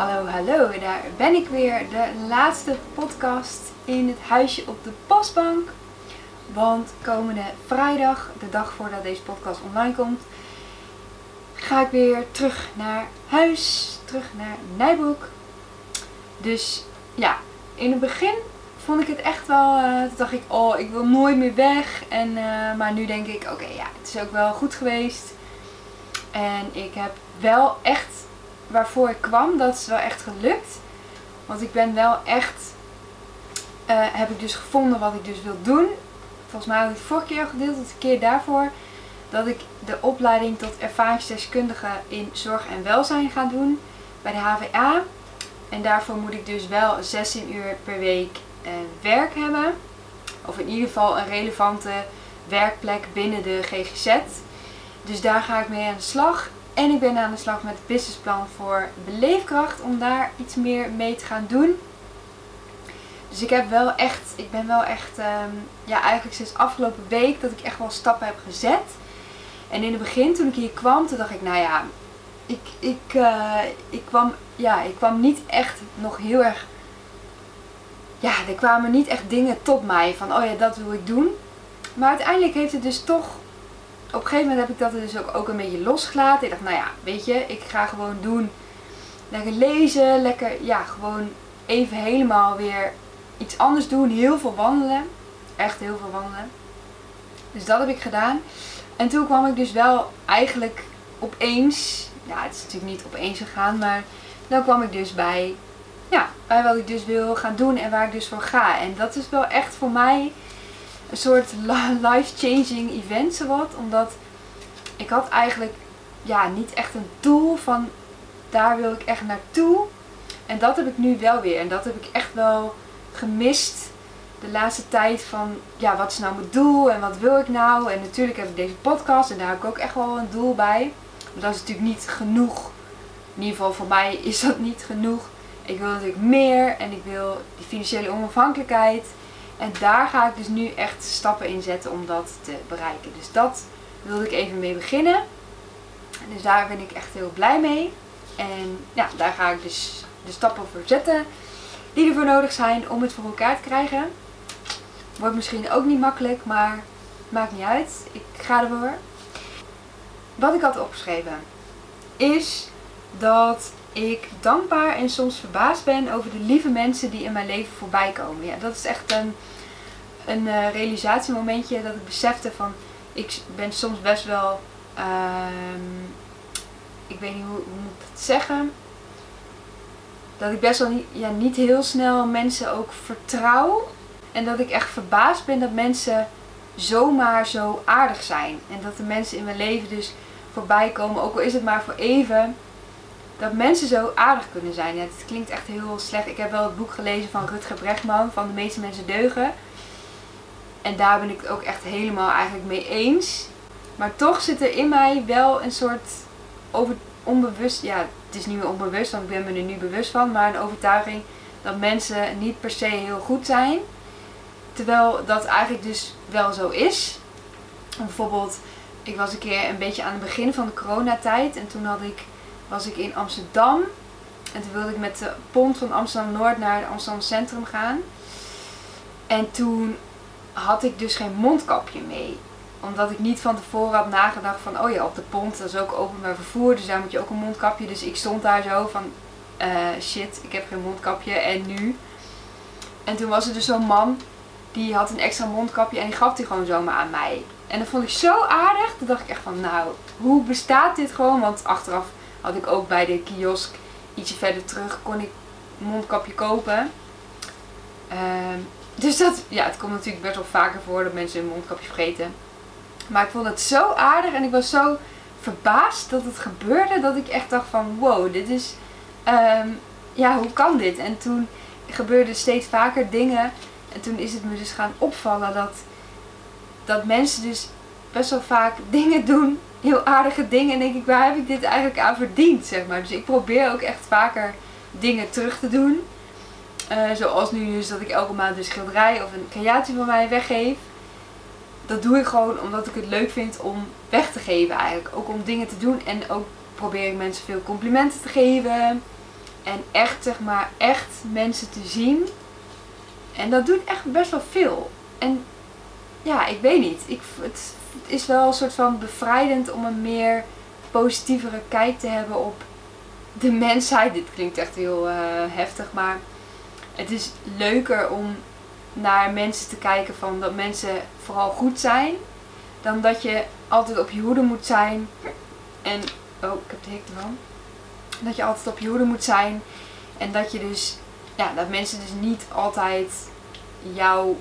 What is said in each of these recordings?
Hallo, hallo, daar ben ik weer. De laatste podcast in het huisje op de pasbank. Want komende vrijdag, de dag voordat deze podcast online komt, ga ik weer terug naar huis, terug naar Nijboek. Dus ja, in het begin vond ik het echt wel, uh, toen dacht ik, oh, ik wil nooit meer weg. En, uh, maar nu denk ik, oké, ja, het is ook wel goed geweest. En ik heb wel echt waarvoor ik kwam, dat is wel echt gelukt. Want ik ben wel echt, uh, heb ik dus gevonden wat ik dus wil doen. Volgens mij had ik het vorige keer al gedeeld, de keer daarvoor. Dat ik de opleiding tot ervaringsdeskundige in zorg en welzijn ga doen bij de HVA. En daarvoor moet ik dus wel 16 uur per week uh, werk hebben. Of in ieder geval een relevante werkplek binnen de GGZ. Dus daar ga ik mee aan de slag. En ik ben aan de slag met het businessplan voor beleefkracht om daar iets meer mee te gaan doen. Dus ik heb wel echt, ik ben wel echt, um, ja eigenlijk sinds afgelopen week dat ik echt wel stappen heb gezet. En in het begin toen ik hier kwam, toen dacht ik, nou ja, ik, ik, uh, ik, kwam, ja, ik kwam niet echt nog heel erg, ja, er kwamen niet echt dingen tot mij van, oh ja, dat wil ik doen. Maar uiteindelijk heeft het dus toch op een gegeven moment heb ik dat dus ook, ook een beetje losgelaten. Ik dacht, nou ja, weet je, ik ga gewoon doen. Lekker lezen, lekker, ja, gewoon even helemaal weer iets anders doen. Heel veel wandelen. Echt heel veel wandelen. Dus dat heb ik gedaan. En toen kwam ik dus wel eigenlijk opeens, ja, het is natuurlijk niet opeens gegaan, maar dan kwam ik dus bij, ja, bij wat ik dus wil gaan doen en waar ik dus voor ga. En dat is wel echt voor mij een soort life-changing event zowat. Omdat ik had eigenlijk ja, niet echt een doel van daar wil ik echt naartoe. En dat heb ik nu wel weer. En dat heb ik echt wel gemist de laatste tijd van ja, wat is nou mijn doel en wat wil ik nou? En natuurlijk heb ik deze podcast en daar heb ik ook echt wel een doel bij. Maar dat is natuurlijk niet genoeg. In ieder geval voor mij is dat niet genoeg. Ik wil natuurlijk meer en ik wil die financiële onafhankelijkheid. En daar ga ik dus nu echt stappen in zetten om dat te bereiken. Dus dat wilde ik even mee beginnen. Dus daar ben ik echt heel blij mee. En ja, daar ga ik dus de stappen voor zetten die ervoor nodig zijn om het voor elkaar te krijgen. Wordt misschien ook niet makkelijk, maar maakt niet uit. Ik ga ervoor. Wat ik had opgeschreven is dat ik dankbaar en soms verbaasd ben over de lieve mensen die in mijn leven voorbij komen. Ja, dat is echt een, een uh, realisatiemomentje dat ik besefte van ik ben soms best wel, um, ik weet niet hoe, hoe, moet ik het zeggen, dat ik best wel niet, ja, niet heel snel mensen ook vertrouw. En dat ik echt verbaasd ben dat mensen zomaar zo aardig zijn. En dat de mensen in mijn leven dus voorbij komen, ook al is het maar voor even dat mensen zo aardig kunnen zijn. Het klinkt echt heel slecht. Ik heb wel het boek gelezen van Rutger Bregman, van De meeste mensen deugen. En daar ben ik het ook echt helemaal eigenlijk mee eens. Maar toch zit er in mij wel een soort over, onbewust, ja het is niet meer onbewust, want ik ben me er nu bewust van, maar een overtuiging dat mensen niet per se heel goed zijn. Terwijl dat eigenlijk dus wel zo is. Bijvoorbeeld, ik was een keer een beetje aan het begin van de coronatijd en toen had ik was ik in Amsterdam. En toen wilde ik met de pont van Amsterdam Noord naar Amsterdam Centrum gaan. En toen had ik dus geen mondkapje mee. Omdat ik niet van tevoren had nagedacht van, oh ja, op de pont, is ook openbaar vervoer, dus daar moet je ook een mondkapje. Dus ik stond daar zo van, uh, shit, ik heb geen mondkapje en nu? En toen was er dus zo'n man, die had een extra mondkapje en die gaf die gewoon zomaar aan mij. En dat vond ik zo aardig, toen dacht ik echt van, nou, hoe bestaat dit gewoon? Want achteraf had ik ook bij de kiosk ietsje verder terug kon ik mondkapje kopen. Uh, dus dat, ja, het komt natuurlijk best wel vaker voor dat mensen een mondkapje vergeten. Maar ik vond het zo aardig en ik was zo verbaasd dat het gebeurde dat ik echt dacht van wow, dit is, um, ja, hoe kan dit? En toen gebeurden steeds vaker dingen en toen is het me dus gaan opvallen dat, dat mensen dus best wel vaak dingen doen heel aardige dingen. En denk ik, waar heb ik dit eigenlijk aan verdiend, zeg maar. Dus ik probeer ook echt vaker dingen terug te doen. Uh, zoals nu dus dat ik elke maand een schilderij of een creatie van mij weggeef. Dat doe ik gewoon omdat ik het leuk vind om weg te geven eigenlijk. Ook om dingen te doen en ook probeer ik mensen veel complimenten te geven. En echt, zeg maar, echt mensen te zien. En dat doet echt best wel veel. En ja, ik weet niet. Ik, het is wel een soort van bevrijdend om een meer positievere kijk te hebben op de mensheid. Dit klinkt echt heel uh, heftig, maar het is leuker om naar mensen te kijken van dat mensen vooral goed zijn. Dan dat je altijd op je hoede moet zijn. En, oh, ik heb de hik ervan. Dat je altijd op je hoede moet zijn. En dat je dus, ja, dat mensen dus niet altijd jouw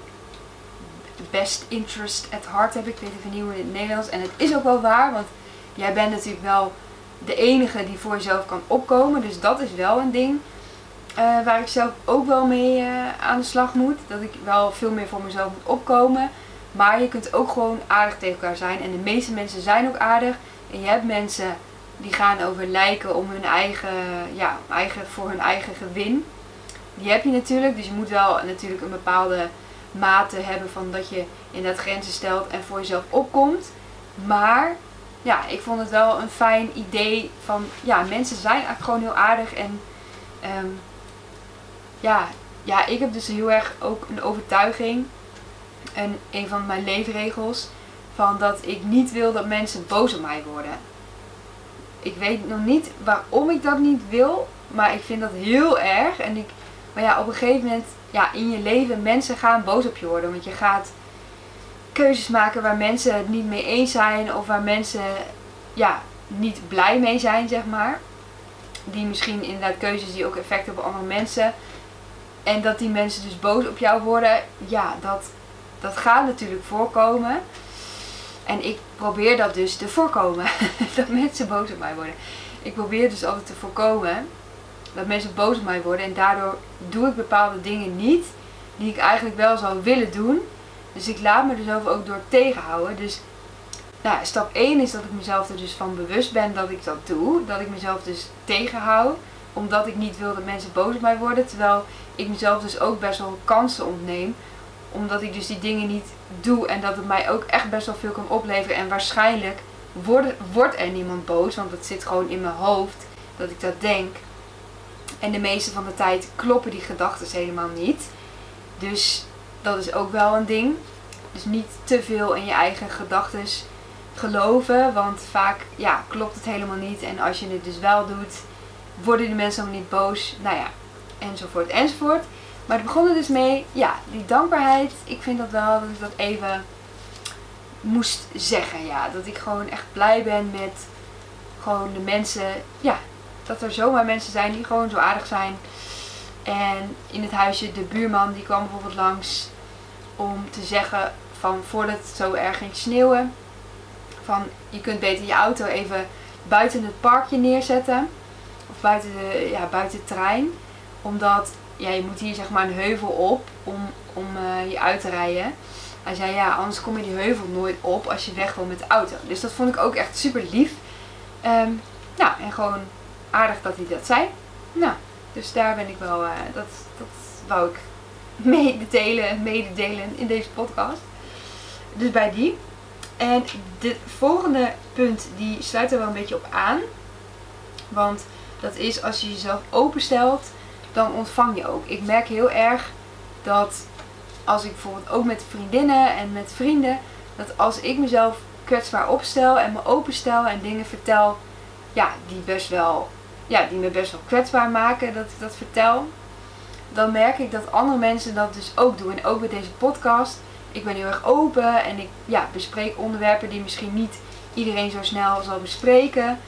best interest at heart hebben. Ik weet even hoe in het Nederlands. En het is ook wel waar, want jij bent natuurlijk wel de enige die voor jezelf kan opkomen. Dus dat is wel een ding. Uh, waar ik zelf ook wel mee uh, aan de slag moet. Dat ik wel veel meer voor mezelf moet opkomen. Maar je kunt ook gewoon aardig tegen elkaar zijn. En de meeste mensen zijn ook aardig. En je hebt mensen die gaan over lijken om hun eigen, ja, eigen, voor hun eigen gewin. Die heb je natuurlijk. Dus je moet wel natuurlijk een bepaalde mate hebben van dat je inderdaad grenzen stelt en voor jezelf opkomt. Maar ja, ik vond het wel een fijn idee van ja, mensen zijn eigenlijk gewoon heel aardig. En um, ja, ja, ik heb dus heel erg ook een overtuiging. En een van mijn leefregels. Van dat ik niet wil dat mensen boos op mij worden. Ik weet nog niet waarom ik dat niet wil. Maar ik vind dat heel erg. En ik, maar ja, op een gegeven moment ja, in je leven mensen gaan boos op je worden. Want je gaat keuzes maken waar mensen het niet mee eens zijn. Of waar mensen ja, niet blij mee zijn, zeg maar. Die misschien inderdaad keuzes die ook effect hebben op andere mensen. En dat die mensen dus boos op jou worden. Ja, dat, dat gaat natuurlijk voorkomen. En ik probeer dat dus te voorkomen. dat mensen boos op mij worden. Ik probeer dus altijd te voorkomen dat mensen boos op mij worden. En daardoor doe ik bepaalde dingen niet die ik eigenlijk wel zou willen doen. Dus ik laat me er zelf ook door tegenhouden. Dus nou, stap 1 is dat ik mezelf er dus van bewust ben dat ik dat doe. Dat ik mezelf dus tegenhoud. Omdat ik niet wil dat mensen boos op mij worden. Terwijl ik mezelf dus ook best wel kansen ontneem. Omdat ik dus die dingen niet doe. En dat het mij ook echt best wel veel kan opleveren. En waarschijnlijk wordt, wordt er niemand boos. Want het zit gewoon in mijn hoofd dat ik dat denk. En de meeste van de tijd kloppen die gedachten helemaal niet. Dus dat is ook wel een ding. Dus niet te veel in je eigen gedachten geloven. Want vaak ja, klopt het helemaal niet. En als je het dus wel doet, worden die mensen ook niet boos. Nou ja, enzovoort enzovoort. Maar het begon er dus mee, ja, die dankbaarheid. Ik vind dat wel dat ik dat even moest zeggen. Ja, dat ik gewoon echt blij ben met gewoon de mensen, ja, dat er zomaar mensen zijn die gewoon zo aardig zijn. En in het huisje, de buurman die kwam bijvoorbeeld langs om te zeggen van voordat het zo erg ging sneeuwen. Van je kunt beter je auto even buiten het parkje neerzetten. Of buiten, de, ja, buiten het trein. Omdat ja, je moet hier zeg maar een heuvel op om, om uh, je uit te rijden. Hij zei ja, anders kom je die heuvel nooit op als je weg wil met de auto. Dus dat vond ik ook echt super lief. Um, nou, en gewoon aardig dat hij dat zei. Nou, dus daar ben ik wel, uh, dat, dat wou ik mededelen, mededelen in deze podcast. Dus bij die. En de volgende punt die sluit er wel een beetje op aan. Want dat is als je jezelf openstelt, dan ontvang je ook. Ik merk heel erg dat als ik bijvoorbeeld ook met vriendinnen en met vrienden, dat als ik mezelf kwetsbaar opstel en me openstel en dingen vertel, ja, die best wel ja, die me best wel kwetsbaar maken dat ik dat vertel. Dan merk ik dat andere mensen dat dus ook doen. En ook met deze podcast. Ik ben heel erg open en ik ja, bespreek onderwerpen die misschien niet iedereen zo snel zal bespreken.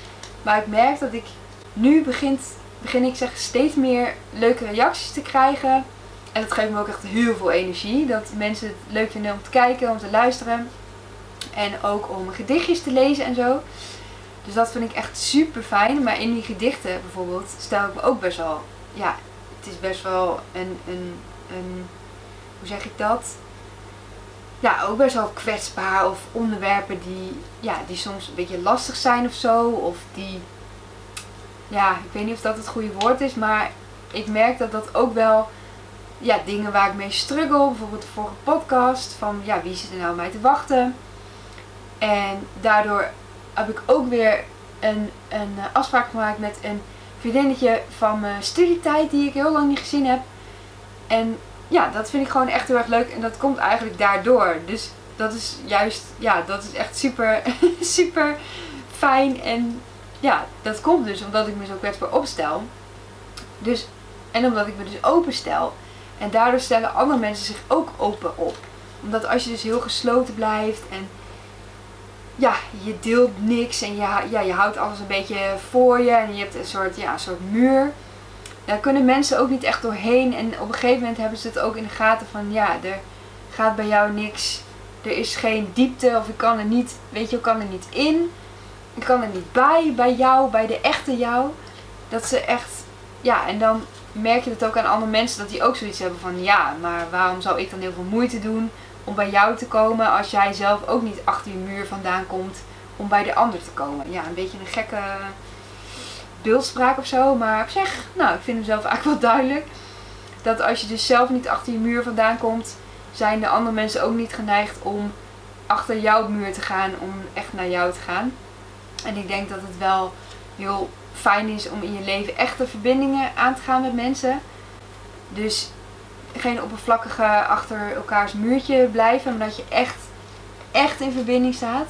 Maar ik merk dat ik nu begint, begin ik zeg steeds meer leuke reacties te krijgen. En dat geeft me ook echt heel veel energie. Dat mensen het leuk vinden om te kijken, om te luisteren. En ook om gedichtjes te lezen en zo. Dus dat vind ik echt super fijn. Maar in die gedichten bijvoorbeeld stel ik me ook best wel. Ja, het is best wel een. een, een hoe zeg ik dat? Ja, ook best wel kwetsbaar. Of onderwerpen die, ja, die soms een beetje lastig zijn of zo. Of die. Ja, ik weet niet of dat het goede woord is. Maar ik merk dat dat ook wel. Ja, dingen waar ik mee struggle. Bijvoorbeeld de vorige podcast. Van ja, wie zit er nou mij te wachten? En daardoor heb ik ook weer een, een eh, afspraak gemaakt met een vriendinnetje van mijn studietijd die ik heel lang niet gezien heb. En ja, dat vind ik gewoon echt heel erg leuk. En dat komt eigenlijk daardoor. Dus dat is juist, ja, dat is echt super, super fijn. En ja, dat komt dus omdat ik me zo kwetsbaar opstel. Dus, en omdat ik me dus openstel. En daardoor stellen andere mensen zich ook open op. Omdat als je dus heel gesloten blijft en ja, je deelt niks en je, ja, je houdt alles een beetje voor je en je hebt een soort, ja, een soort muur. Daar kunnen mensen ook niet echt doorheen. En op een gegeven moment hebben ze het ook in de gaten van ja, er gaat bij jou niks. Er is geen diepte of ik kan er niet, weet je, ik kan er niet in. Ik kan er niet bij, bij jou, bij de echte jou. Dat ze echt, ja, en dan merk je het ook aan andere mensen dat die ook zoiets hebben van ja, maar waarom zou ik dan heel veel moeite doen om bij jou te komen als jij zelf ook niet achter je muur vandaan komt om bij de ander te komen. Ja, een beetje een gekke beeldspraak of zo, maar op zich, nou, ik vind hem zelf eigenlijk wel duidelijk. Dat als je dus zelf niet achter je muur vandaan komt, zijn de andere mensen ook niet geneigd om achter jouw muur te gaan, om echt naar jou te gaan. En ik denk dat het wel heel fijn is om in je leven echte verbindingen aan te gaan met mensen. Dus geen oppervlakkige achter elkaars muurtje blijven, maar dat je echt, echt in verbinding staat.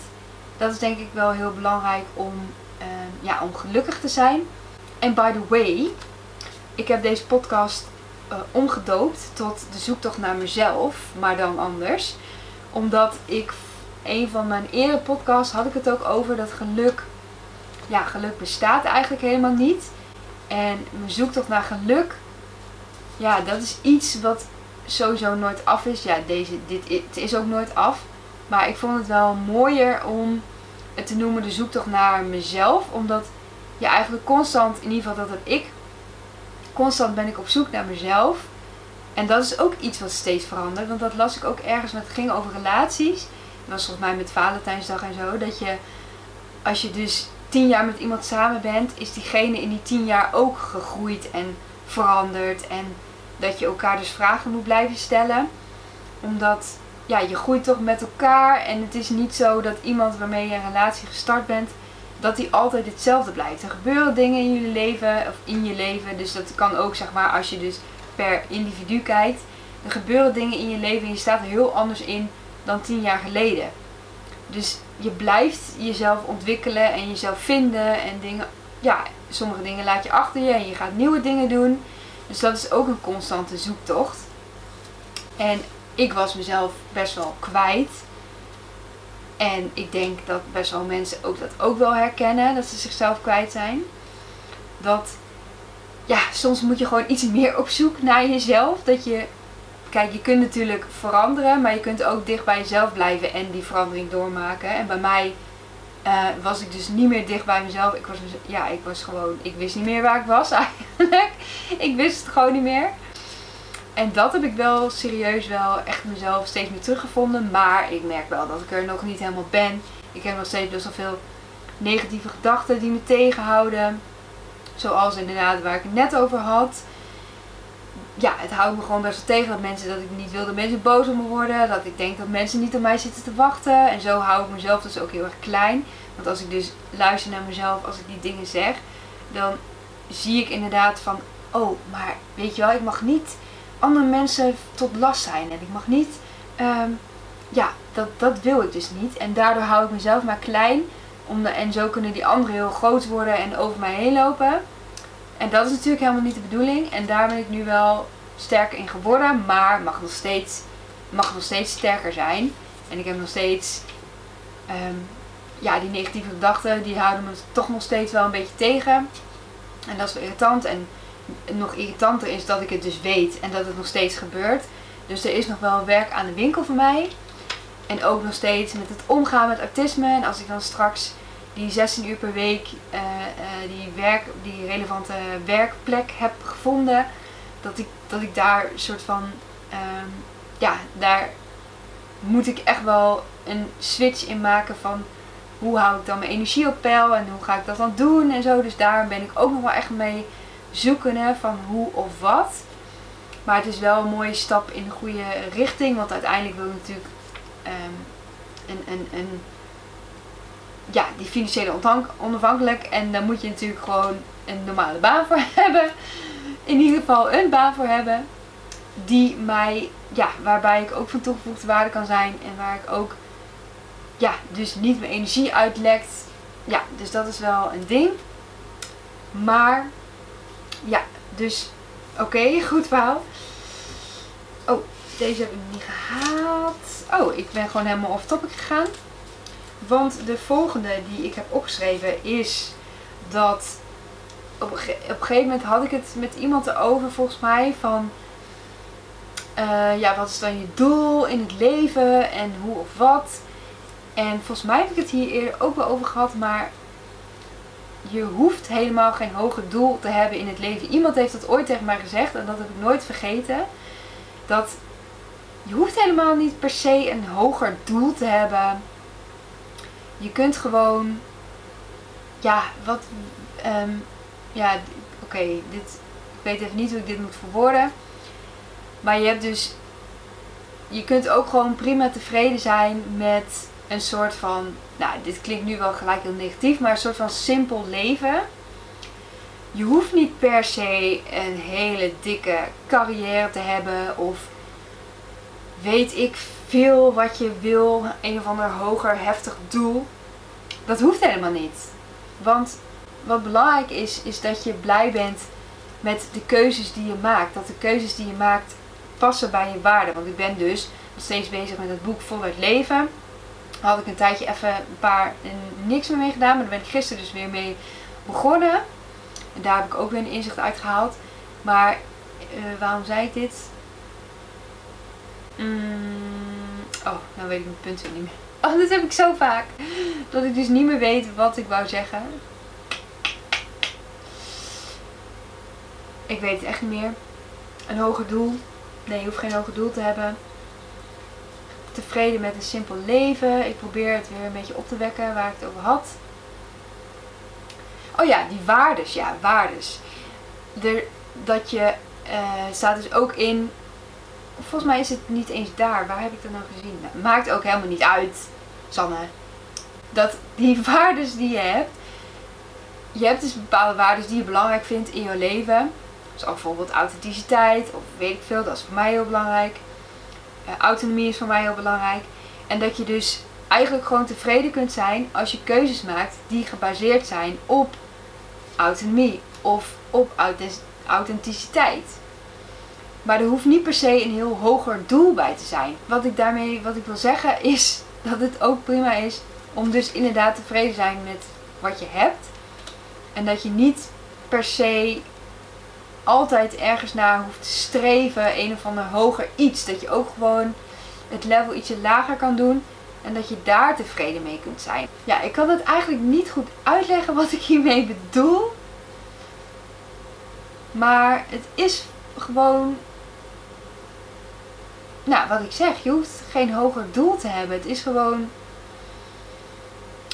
Dat is denk ik wel heel belangrijk om, uh, ja, om gelukkig te zijn. En by the way, ik heb deze podcast uh, omgedoopt tot de zoektocht naar mezelf, maar dan anders. Omdat ik een van mijn eerdere podcasts had ik het ook over dat geluk, ja, geluk bestaat eigenlijk helemaal niet. En mijn zoektocht naar geluk ja, dat is iets wat sowieso nooit af is. Ja, deze, dit het is ook nooit af. Maar ik vond het wel mooier om het te noemen de zoektocht naar mezelf. Omdat je eigenlijk constant, in ieder geval dat heb ik, constant ben ik op zoek naar mezelf. En dat is ook iets wat steeds verandert. Want dat las ik ook ergens, met het ging over relaties. Dat was volgens mij met Valentijnsdag en zo. Dat je, als je dus tien jaar met iemand samen bent, is diegene in die tien jaar ook gegroeid en veranderd. En dat je elkaar dus vragen moet blijven stellen. Omdat ja, je groeit toch met elkaar. En het is niet zo dat iemand waarmee je een relatie gestart bent, dat die altijd hetzelfde blijft. Er gebeuren dingen in jullie leven of in je leven. Dus dat kan ook zeg maar als je dus per individu kijkt. Er gebeuren dingen in je leven en je staat er heel anders in dan tien jaar geleden. Dus je blijft jezelf ontwikkelen en jezelf vinden en dingen. Ja, sommige dingen laat je achter je en je gaat nieuwe dingen doen. Dus dat is ook een constante zoektocht. En ik was mezelf best wel kwijt. En ik denk dat best wel mensen ook dat ook wel herkennen, dat ze zichzelf kwijt zijn. Dat, ja, soms moet je gewoon iets meer op zoek naar jezelf. Dat je, kijk, je kunt natuurlijk veranderen, maar je kunt ook dicht bij jezelf blijven en die verandering doormaken. En bij mij uh, was ik dus niet meer dicht bij mezelf. Ik was, ja, ik was gewoon, ik wist niet meer waar ik was eigenlijk. ik wist het gewoon niet meer. En dat heb ik wel serieus wel echt mezelf steeds meer teruggevonden. Maar ik merk wel dat ik er nog niet helemaal ben. Ik heb nog steeds best wel veel negatieve gedachten die me tegenhouden. Zoals inderdaad waar ik het net over had. Ja, het houdt me gewoon best wel tegen dat mensen dat ik niet wil dat mensen boos op me worden. Dat ik denk dat mensen niet op mij zitten te wachten. En zo hou ik mezelf dus ook heel erg klein. Want als ik dus luister naar mezelf, als ik die dingen zeg, dan zie ik inderdaad van, oh, maar weet je wel, ik mag niet andere mensen tot last zijn. En ik mag niet, um, ja, dat, dat wil ik dus niet. En daardoor hou ik mezelf maar klein. Om en zo kunnen die anderen heel groot worden en over mij heen lopen. En dat is natuurlijk helemaal niet de bedoeling. En daar ben ik nu wel sterker in geworden. Maar mag nog steeds, mag nog steeds sterker zijn. En ik heb nog steeds um, ja, die negatieve gedachten, die houden me toch nog steeds wel een beetje tegen. En dat is wel irritant. En nog irritanter is dat ik het dus weet en dat het nog steeds gebeurt. Dus er is nog wel werk aan de winkel voor mij. En ook nog steeds met het omgaan met autisme. En als ik dan straks die 16 uur per week uh, uh, die, werk, die relevante werkplek heb gevonden, dat ik, dat ik daar soort van, um, ja, daar moet ik echt wel een switch in maken van hoe hou ik dan mijn energie op peil en hoe ga ik dat dan doen en zo. Dus daar ben ik ook nog wel echt mee zoeken van hoe of wat. Maar het is wel een mooie stap in de goede richting, want uiteindelijk wil ik natuurlijk um, een, een, een ja, die financiële onafhankelijk. En daar moet je natuurlijk gewoon een normale baan voor hebben. In ieder geval een baan voor hebben. Die mij, ja, waarbij ik ook van toegevoegde waarde kan zijn. En waar ik ook, ja, dus niet mijn energie uitlekt. Ja, dus dat is wel een ding. Maar, ja, dus, oké, goed verhaal. Oh, deze heb ik niet gehaald. Oh, ik ben gewoon helemaal off topic gegaan. Want de volgende die ik heb opgeschreven is dat op een, gegeven moment had ik het met iemand erover volgens mij van uh, ja, wat is dan je doel in het leven en hoe of wat. En volgens mij heb ik het hier eerder ook wel over gehad, maar je hoeft helemaal geen hoger doel te hebben in het leven. Iemand heeft dat ooit tegen mij gezegd en dat heb ik nooit vergeten. Dat je hoeft helemaal niet per se een hoger doel te hebben. Je kunt gewoon, ja, wat, um, ja, oké, ik weet even niet hoe ik dit moet verwoorden. Maar je hebt dus, je kunt ook gewoon prima tevreden zijn met een soort van, nou, dit klinkt nu wel gelijk heel negatief, maar een soort van simpel leven. Je hoeft niet per se een hele dikke carrière te hebben of weet ik veel wat je wil, een of ander hoger heftig doel. Dat hoeft helemaal niet. Want wat belangrijk is, is dat je blij bent met de keuzes die je maakt. Dat de keuzes die je maakt passen bij je waarden. Want ik ben dus nog steeds bezig met het boek Voluit Leven. Daar had ik een tijdje even een paar niks meer mee gedaan. Maar daar ben ik gisteren dus weer mee begonnen. En daar heb ik ook weer een inzicht uit gehaald. Maar uh, waarom zei ik dit? Mm, oh, nou weet ik mijn punt weer niet meer. Oh, dat heb ik zo vaak. Dat ik dus niet meer weet wat ik wou zeggen. Ik weet het echt niet meer. Een hoger doel. Nee, je hoeft geen hoger doel te hebben. Tevreden met een simpel leven. Ik probeer het weer een beetje op te wekken waar ik het over had. Oh ja, die waardes. Ja, waardes. Er, dat je uh, staat dus ook in volgens mij is het niet eens daar. Waar heb ik dat nou gezien? Nou, maakt ook helemaal niet uit, Sanne. Dat die waarden die je hebt. Je hebt dus bepaalde waarden die je belangrijk vindt in je leven. Zoals bijvoorbeeld authenticiteit of weet ik veel. Dat is voor mij heel belangrijk. Uh, autonomie is voor mij heel belangrijk. En dat je dus eigenlijk gewoon tevreden kunt zijn als je keuzes maakt die gebaseerd zijn op autonomie of op authenticiteit. Maar er hoeft niet per se een heel hoger doel bij te zijn. Wat ik daarmee, wat ik wil zeggen is dat het ook prima is om dus inderdaad tevreden te zijn met wat je hebt. En dat je niet per se altijd ergens naar hoeft te streven, een of ander hoger iets. Dat je ook gewoon het level ietsje lager kan doen en dat je daar tevreden mee kunt zijn. Ja, ik kan het eigenlijk niet goed uitleggen wat ik hiermee bedoel. Maar het is gewoon nou, wat ik zeg, je hoeft geen hoger doel te hebben. Het is gewoon.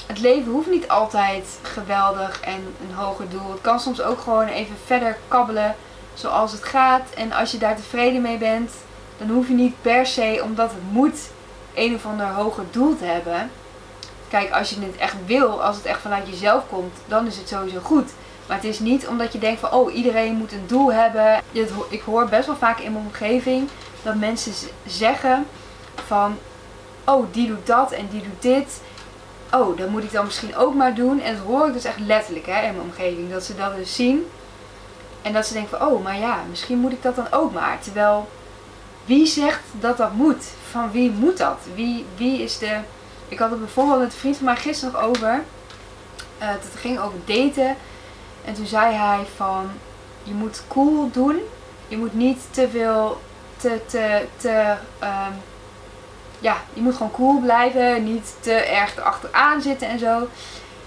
Het leven hoeft niet altijd geweldig en een hoger doel. Het kan soms ook gewoon even verder kabbelen zoals het gaat. En als je daar tevreden mee bent, dan hoef je niet per se, omdat het moet, een of ander hoger doel te hebben. Kijk, als je het echt wil, als het echt vanuit jezelf komt, dan is het sowieso goed. Maar het is niet omdat je denkt van, oh, iedereen moet een doel hebben. Ik hoor best wel vaak in mijn omgeving dat mensen zeggen van, oh die doet dat en die doet dit. Oh, dat moet ik dan misschien ook maar doen. En dat hoor ik dus echt letterlijk hè, in mijn omgeving. Dat ze dat dus zien. En dat ze denken van, oh, maar ja, misschien moet ik dat dan ook maar. Terwijl, wie zegt dat dat moet? Van wie moet dat? Wie, wie is de... Ik had het bijvoorbeeld met een vriend van mij gisteren nog over. Uh, dat het ging over daten. En toen zei hij van, je moet cool doen. Je moet niet te veel te, te, te um, ja, je moet gewoon cool blijven, niet te erg achteraan zitten en zo.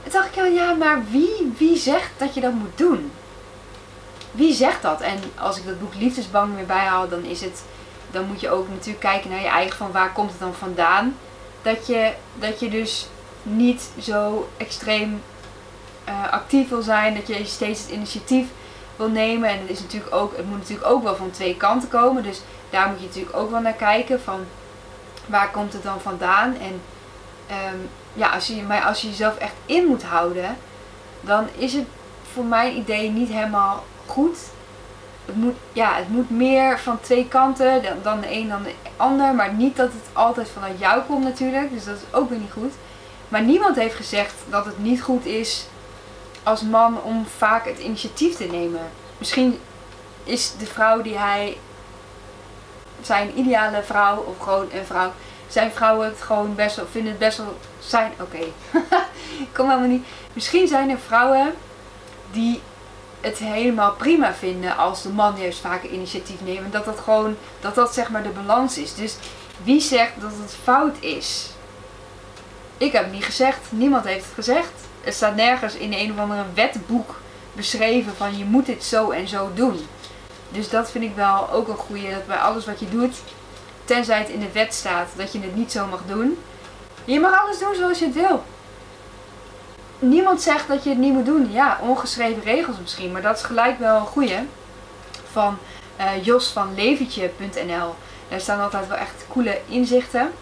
En dacht ik, ja, ja, maar wie, wie zegt dat je dat moet doen? Wie zegt dat? En als ik dat boek Liefdesbang weer bijhaal, dan is het, dan moet je ook natuurlijk kijken naar je eigen van waar komt het dan vandaan. Dat je, dat je dus niet zo extreem uh, actief wil zijn, dat je steeds het initiatief wil nemen. En het, is natuurlijk ook, het moet natuurlijk ook wel van twee kanten komen. Dus daar moet je natuurlijk ook wel naar kijken van waar komt het dan vandaan. En um, ja, als je, maar als je jezelf echt in moet houden, dan is het voor mijn idee niet helemaal goed. Het moet, ja, het moet meer van twee kanten, dan, dan de een dan de ander. Maar niet dat het altijd vanuit jou komt natuurlijk. Dus dat is ook weer niet goed. Maar niemand heeft gezegd dat het niet goed is als man om vaak het initiatief te nemen. Misschien is de vrouw die hij, zijn ideale vrouw of gewoon een vrouw, zijn vrouwen het gewoon best wel, vinden het best wel zijn, oké, kom helemaal niet. Misschien zijn er vrouwen die het helemaal prima vinden als de man juist vaker initiatief neemt. En dat dat gewoon, dat dat zeg maar de balans is. Dus wie zegt dat het fout is? Ik heb het niet gezegd, niemand heeft het gezegd. Het staat nergens in een of andere wetboek beschreven van je moet dit zo en zo doen. Dus dat vind ik wel ook een goede, dat bij alles wat je doet, tenzij het in de wet staat dat je het niet zo mag doen. Je mag alles doen zoals je het wil. Niemand zegt dat je het niet moet doen. Ja, ongeschreven regels misschien, maar dat is gelijk wel een goede. Van uh, Jos van leventje.nl. Daar staan altijd wel echt coole inzichten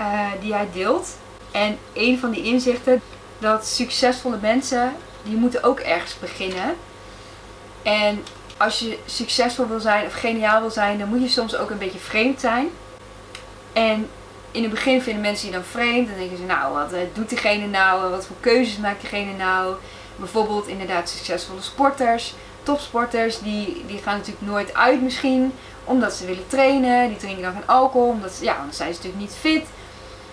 uh, die hij deelt. En een van die inzichten, dat succesvolle mensen, die moeten ook ergens beginnen. En als je succesvol wil zijn of geniaal wil zijn, dan moet je soms ook een beetje vreemd zijn. En in het begin vinden mensen je dan vreemd. Dan denken ze, nou, wat eh, doet diegene nou? Wat voor keuzes maakt diegene nou? Bijvoorbeeld inderdaad succesvolle sporters, topsporters, die, die gaan natuurlijk nooit uit misschien. Omdat ze willen trainen. Die drinken dan geen alcohol. Omdat ze, ja, dan zijn ze natuurlijk niet fit.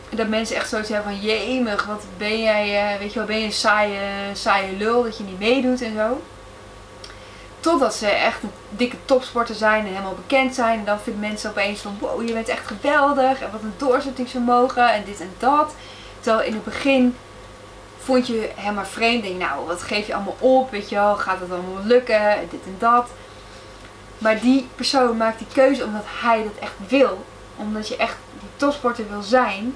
Dat mensen echt zoiets hebben van, jemig, wat ben jij, uh, weet je wel, ben je een saaie, saaie lul dat je niet meedoet en zo. Totdat ze echt een dikke topsporter zijn en helemaal bekend zijn. En dan vinden mensen opeens van wow, je bent echt geweldig. En wat een doorzettingsvermogen en dit en dat. Terwijl in het begin vond je helemaal vreemd. Denk nou, wat geef je allemaal op? Weet je wel, gaat het allemaal lukken? En dit en dat. Maar die persoon maakt die keuze omdat hij dat echt wil. Omdat je echt die topsporter wil zijn.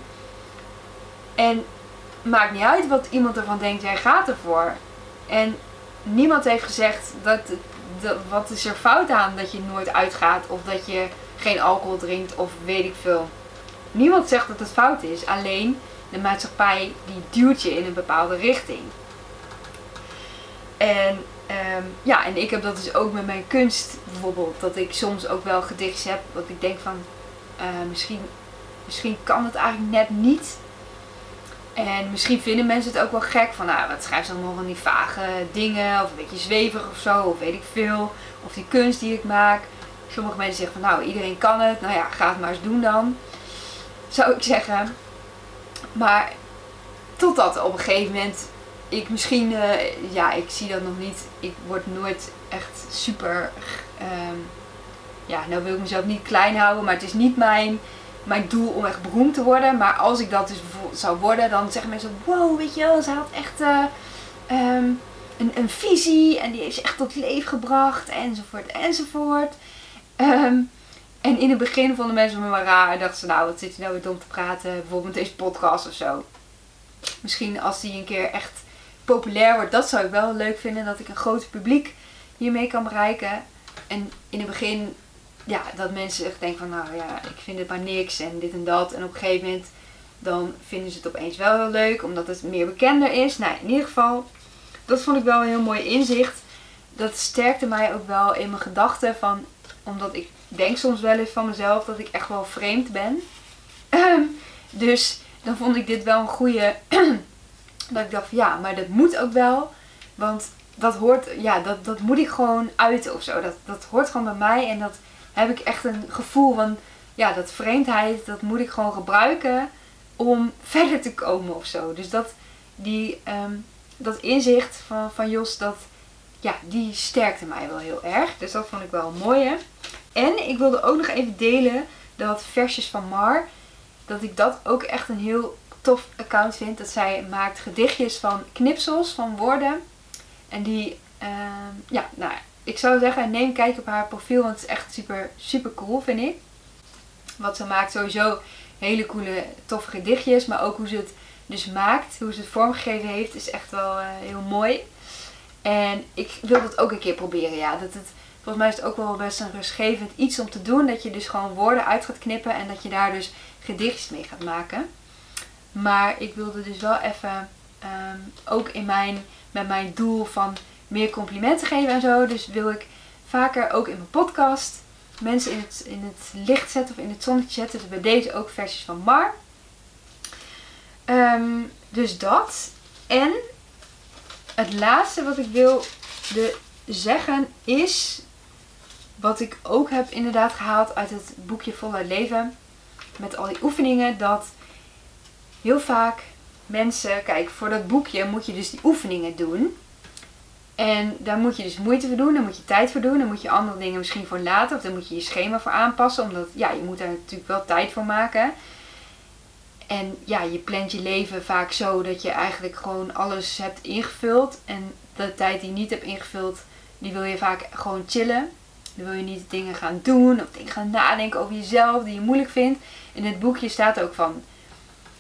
En maakt niet uit wat iemand ervan denkt, jij gaat ervoor. En niemand heeft gezegd dat het wat is er fout aan dat je nooit uitgaat of dat je geen alcohol drinkt of weet ik veel. Niemand zegt dat het fout is, alleen de maatschappij die duwt je in een bepaalde richting. En um, ja, en ik heb dat dus ook met mijn kunst bijvoorbeeld, dat ik soms ook wel gedichtjes heb wat ik denk van uh, misschien, misschien kan het eigenlijk net niet. En misschien vinden mensen het ook wel gek van, nou, wat schrijft ze allemaal van die vage dingen, of een beetje zweverig of zo, of weet ik veel. Of die kunst die ik maak. Sommige mensen zeggen van, nou, iedereen kan het, nou ja, ga het maar eens doen dan. Zou ik zeggen. Maar totdat op een gegeven moment ik misschien, uh, ja, ik zie dat nog niet. Ik word nooit echt super, um, ja, nou wil ik mezelf niet klein houden, maar het is niet mijn mijn doel om echt beroemd te worden. Maar als ik dat dus zou worden, dan zeggen mensen: Wow, weet je wel, ze had echt uh, um, een, een, visie en die heeft ze echt tot leven gebracht, enzovoort, enzovoort. Um, en in het begin vonden mensen me maar raar. Dachten ze: Nou, wat zit je nou weer dom te praten? Bijvoorbeeld met deze podcast of zo. Misschien als die een keer echt populair wordt, dat zou ik wel leuk vinden. Dat ik een groot publiek hiermee kan bereiken. En in het begin ja, dat mensen echt denken van nou ja, ik vind het maar niks en dit en dat. En op een gegeven moment dan vinden ze het opeens wel heel leuk, omdat het meer bekender is. Nou, in ieder geval, dat vond ik wel een heel mooi inzicht. Dat sterkte mij ook wel in mijn gedachten van, omdat ik denk soms wel eens van mezelf dat ik echt wel vreemd ben. dus dan vond ik dit wel een goede, dat ik dacht ja, maar dat moet ook wel. Want dat hoort, ja, dat, dat moet ik gewoon uiten of zo. Dat, dat hoort gewoon bij mij en dat heb ik echt een gevoel van, ja, dat vreemdheid, dat moet ik gewoon gebruiken om verder te komen of zo. Dus dat, die, um, dat inzicht van, van Jos, dat, ja, die sterkte mij wel heel erg. Dus dat vond ik wel een mooie. En ik wilde ook nog even delen dat versjes van Mar, dat ik dat ook echt een heel tof account vind. Dat zij maakt gedichtjes van knipsels, van woorden. En die, uh, ja, nou ik zou zeggen, neem een op haar profiel, want het is echt super, super cool, vind ik. Wat ze maakt, sowieso hele coole, toffe gedichtjes, maar ook hoe ze het dus maakt, hoe ze het vormgegeven heeft, is echt wel uh, heel mooi. En ik wil dat ook een keer proberen, ja. Dat het, volgens mij is het ook wel best een rustgevend iets om te doen, dat je dus gewoon woorden uit gaat knippen en dat je daar dus gedichtjes mee gaat maken. Maar ik wilde dus wel even, ehm, ook in mijn, met mijn doel van meer complimenten geven en zo. Dus wil ik vaker ook in mijn podcast mensen in het, in het licht zetten of in het zonnetje zetten. Dus bij deze ook versies van Mar. Ehm, dus dat. En het laatste wat ik wil de zeggen is. Wat ik ook heb inderdaad gehaald uit het boekje Voluit Leven. Met al die oefeningen. Dat heel vaak mensen. Kijk, voor dat boekje moet je dus die oefeningen doen. En daar moet je dus moeite voor doen, daar moet je tijd voor doen, daar moet je andere dingen misschien voor laten, of daar moet je je schema voor aanpassen, omdat ja, je moet daar natuurlijk wel tijd voor maken. En ja, je plant je leven vaak zo dat je eigenlijk gewoon alles hebt ingevuld. En de tijd die je niet hebt ingevuld, die wil je vaak gewoon chillen. Dan wil je niet dingen gaan doen of dingen gaan nadenken over jezelf die je moeilijk vindt. In het boekje staat ook van: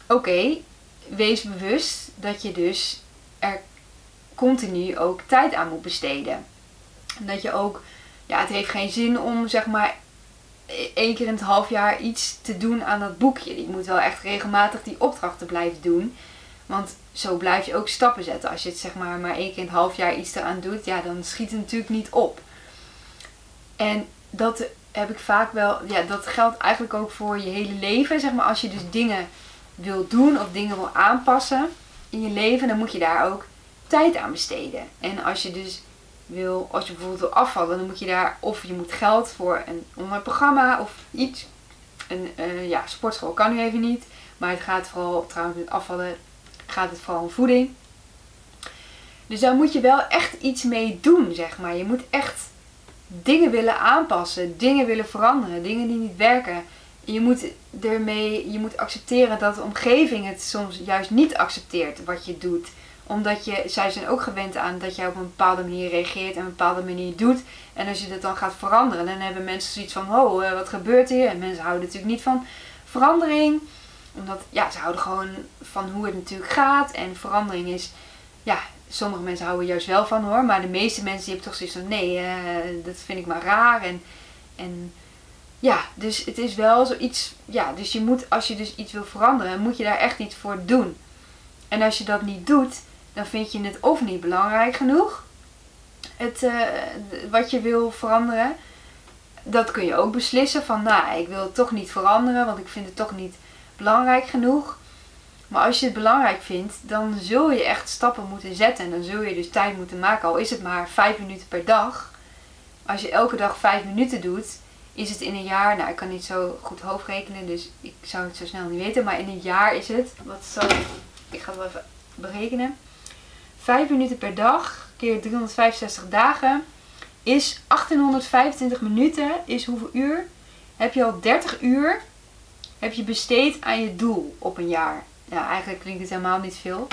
oké, wees bewust dat je dus er continu ook tijd aan moet besteden. Dat je ook, ja, het heeft geen zin om zeg maar één keer in het half jaar iets te doen aan dat boekje. Je moet wel echt regelmatig die opdrachten blijven doen. Want zo blijf je ook stappen zetten. Als je het zeg maar maar één keer in het half jaar iets eraan doet, ja, dan schiet het natuurlijk niet op. En dat heb ik vaak wel, ja, dat geldt eigenlijk ook voor je hele leven. Zeg maar, als je dus dingen wil doen of dingen wil aanpassen in je leven, dan moet je daar ook tijd aan besteden. En als je dus wil, als je bijvoorbeeld wil afvallen, dan moet je daar of je moet geld voor een online programma of iets. Een uh, ja, sportschool kan nu even niet. Maar het gaat vooral, trouwens met afvallen, gaat het vooral om voeding. Dus daar moet je wel echt iets mee doen, zeg maar. Je moet echt dingen willen aanpassen, dingen willen veranderen, dingen die niet werken. Je moet ermee, je moet accepteren dat de omgeving het soms juist niet accepteert wat je doet omdat je, zij zijn ook gewend aan dat jij op een bepaalde manier reageert en een bepaalde manier doet. En als je dat dan gaat veranderen, dan hebben mensen zoiets van, oh, wat gebeurt hier? En mensen houden natuurlijk niet van verandering. Omdat, ja, ze houden gewoon van hoe het natuurlijk gaat. En verandering is, ja, sommige mensen houden juist wel van hoor. Maar de meeste mensen die hebben toch zoiets van, nee, uh, dat vind ik maar raar. En, en ja, dus het is wel zoiets, ja, dus je moet, als je dus iets wil veranderen, moet je daar echt iets voor doen. En als je dat niet doet, dan vind je het of niet belangrijk genoeg, het, uh, wat je wil veranderen. Dat kun je ook beslissen van, nou, ik wil het toch niet veranderen, want ik vind het toch niet belangrijk genoeg. Maar als je het belangrijk vindt, dan zul je echt stappen moeten zetten. En dan zul je dus tijd moeten maken. Al is het maar 5 minuten per dag. Als je elke dag 5 minuten doet, is het in een jaar. Nou, ik kan niet zo goed hoofdrekenen, dus ik zou het zo snel niet weten. Maar in een jaar is het. Wat zal ik. Ik ga het wel even berekenen. 5 minuten per dag keer 365 dagen is 1825 minuten. Is hoeveel uur? Heb je al 30 uur heb je besteed aan je doel op een jaar. Ja, eigenlijk klinkt het helemaal niet veel.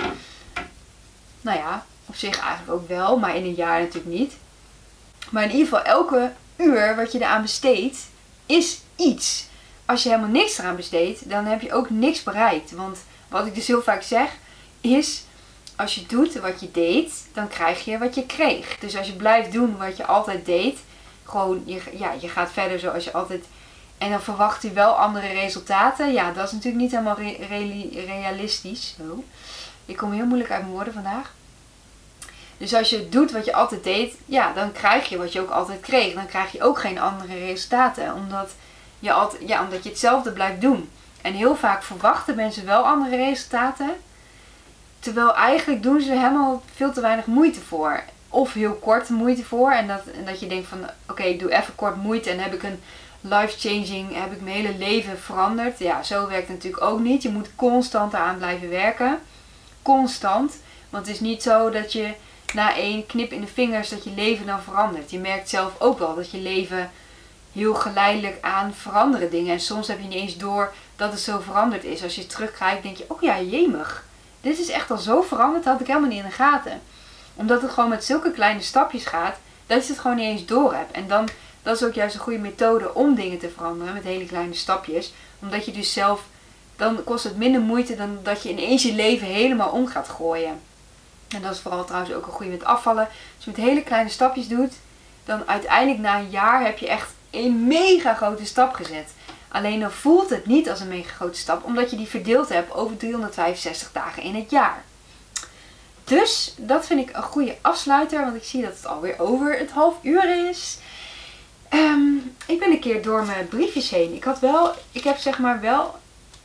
Nou ja, op zich eigenlijk ook wel, maar in een jaar natuurlijk niet. Maar in ieder geval, elke uur wat je eraan besteedt, is iets. Als je helemaal niks eraan besteedt, dan heb je ook niks bereikt. Want wat ik dus heel vaak zeg, is als je doet wat je deed, dan krijg je wat je kreeg. Dus als je blijft doen wat je altijd deed, gewoon, je, ja, je gaat verder zoals je altijd. En dan verwacht je wel andere resultaten. Ja, dat is natuurlijk niet helemaal realistisch. Ik kom heel moeilijk uit mijn woorden vandaag. Dus als je doet wat je altijd deed, ja, dan krijg je wat je ook altijd kreeg. Dan krijg je ook geen andere resultaten. Omdat je, altijd, ja, omdat je hetzelfde blijft doen. En heel vaak verwachten mensen wel andere resultaten. Terwijl eigenlijk doen ze helemaal veel te weinig moeite voor. Of heel kort moeite voor. En dat, en dat je denkt van oké, ik doe even kort moeite en heb ik een life-changing, heb ik mijn hele leven veranderd. Ja, zo werkt het natuurlijk ook niet. Je moet constant eraan blijven werken. Constant. Want het is niet zo dat je na één knip in de vingers dat je leven dan verandert. Je merkt zelf ook wel dat je leven heel geleidelijk aan veranderen dingen. En soms heb je niet eens door dat het zo veranderd is. Als je terugkijkt denk je, oh ja, jemig dit is echt al zo veranderd, dat had ik helemaal niet in de gaten. Omdat het gewoon met zulke kleine stapjes gaat, dat je het gewoon niet eens door hebt. En dan, dat is ook juist een goede methode om dingen te veranderen met hele kleine stapjes. Omdat je dus zelf, dan kost het minder moeite dan dat je ineens je leven helemaal om gaat gooien. En dat is vooral trouwens ook een goede met afvallen. Als je met hele kleine stapjes doet, dan uiteindelijk na een jaar heb je echt een mega grote stap gezet. Alleen dan voelt het niet als een mega grote stap, omdat je die verdeeld hebt over 365 dagen in het jaar. Dus dat vind ik een goede afsluiter, want ik zie dat het alweer over het half uur is. Ehm, ik ben een keer door mijn briefjes heen. Ik had wel, ik heb zeg maar wel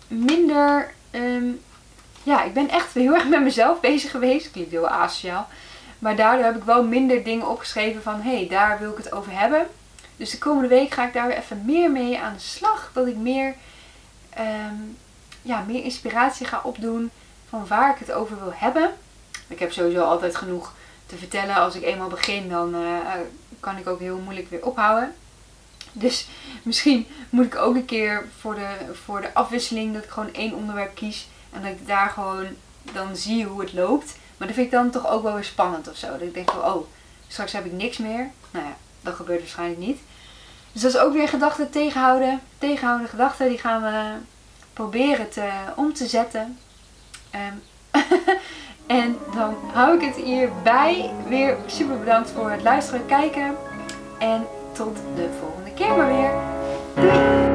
minder. Ehm, ja, ik ben echt heel erg met mezelf bezig geweest. Klinkt heel asociaal. Maar daardoor heb ik wel minder dingen opgeschreven van hé, hey, daar wil ik het over hebben. Dus de komende week ga ik daar weer even meer mee aan de slag. Dat ik meer, ehm, ja, meer inspiratie ga opdoen van waar ik het over wil hebben. Ik heb sowieso altijd genoeg te vertellen. Als ik eenmaal begin, dan uh, kan ik ook heel moeilijk weer ophouden. Dus misschien moet ik ook een keer voor de, voor de afwisseling dat ik gewoon één onderwerp kies. En dat ik daar gewoon dan zie hoe het loopt. Maar dat vind ik dan toch ook wel weer spannend of zo. Dat ik denk van, oh, straks heb ik niks meer. Nou ja, dat gebeurt waarschijnlijk niet. Dus dat is ook weer gedachten tegenhouden. Tegenhouden gedachten, die gaan we proberen te, om te zetten. Um, en dan hou ik het hierbij. Weer super bedankt voor het luisteren en kijken. En tot de volgende keer maar weer.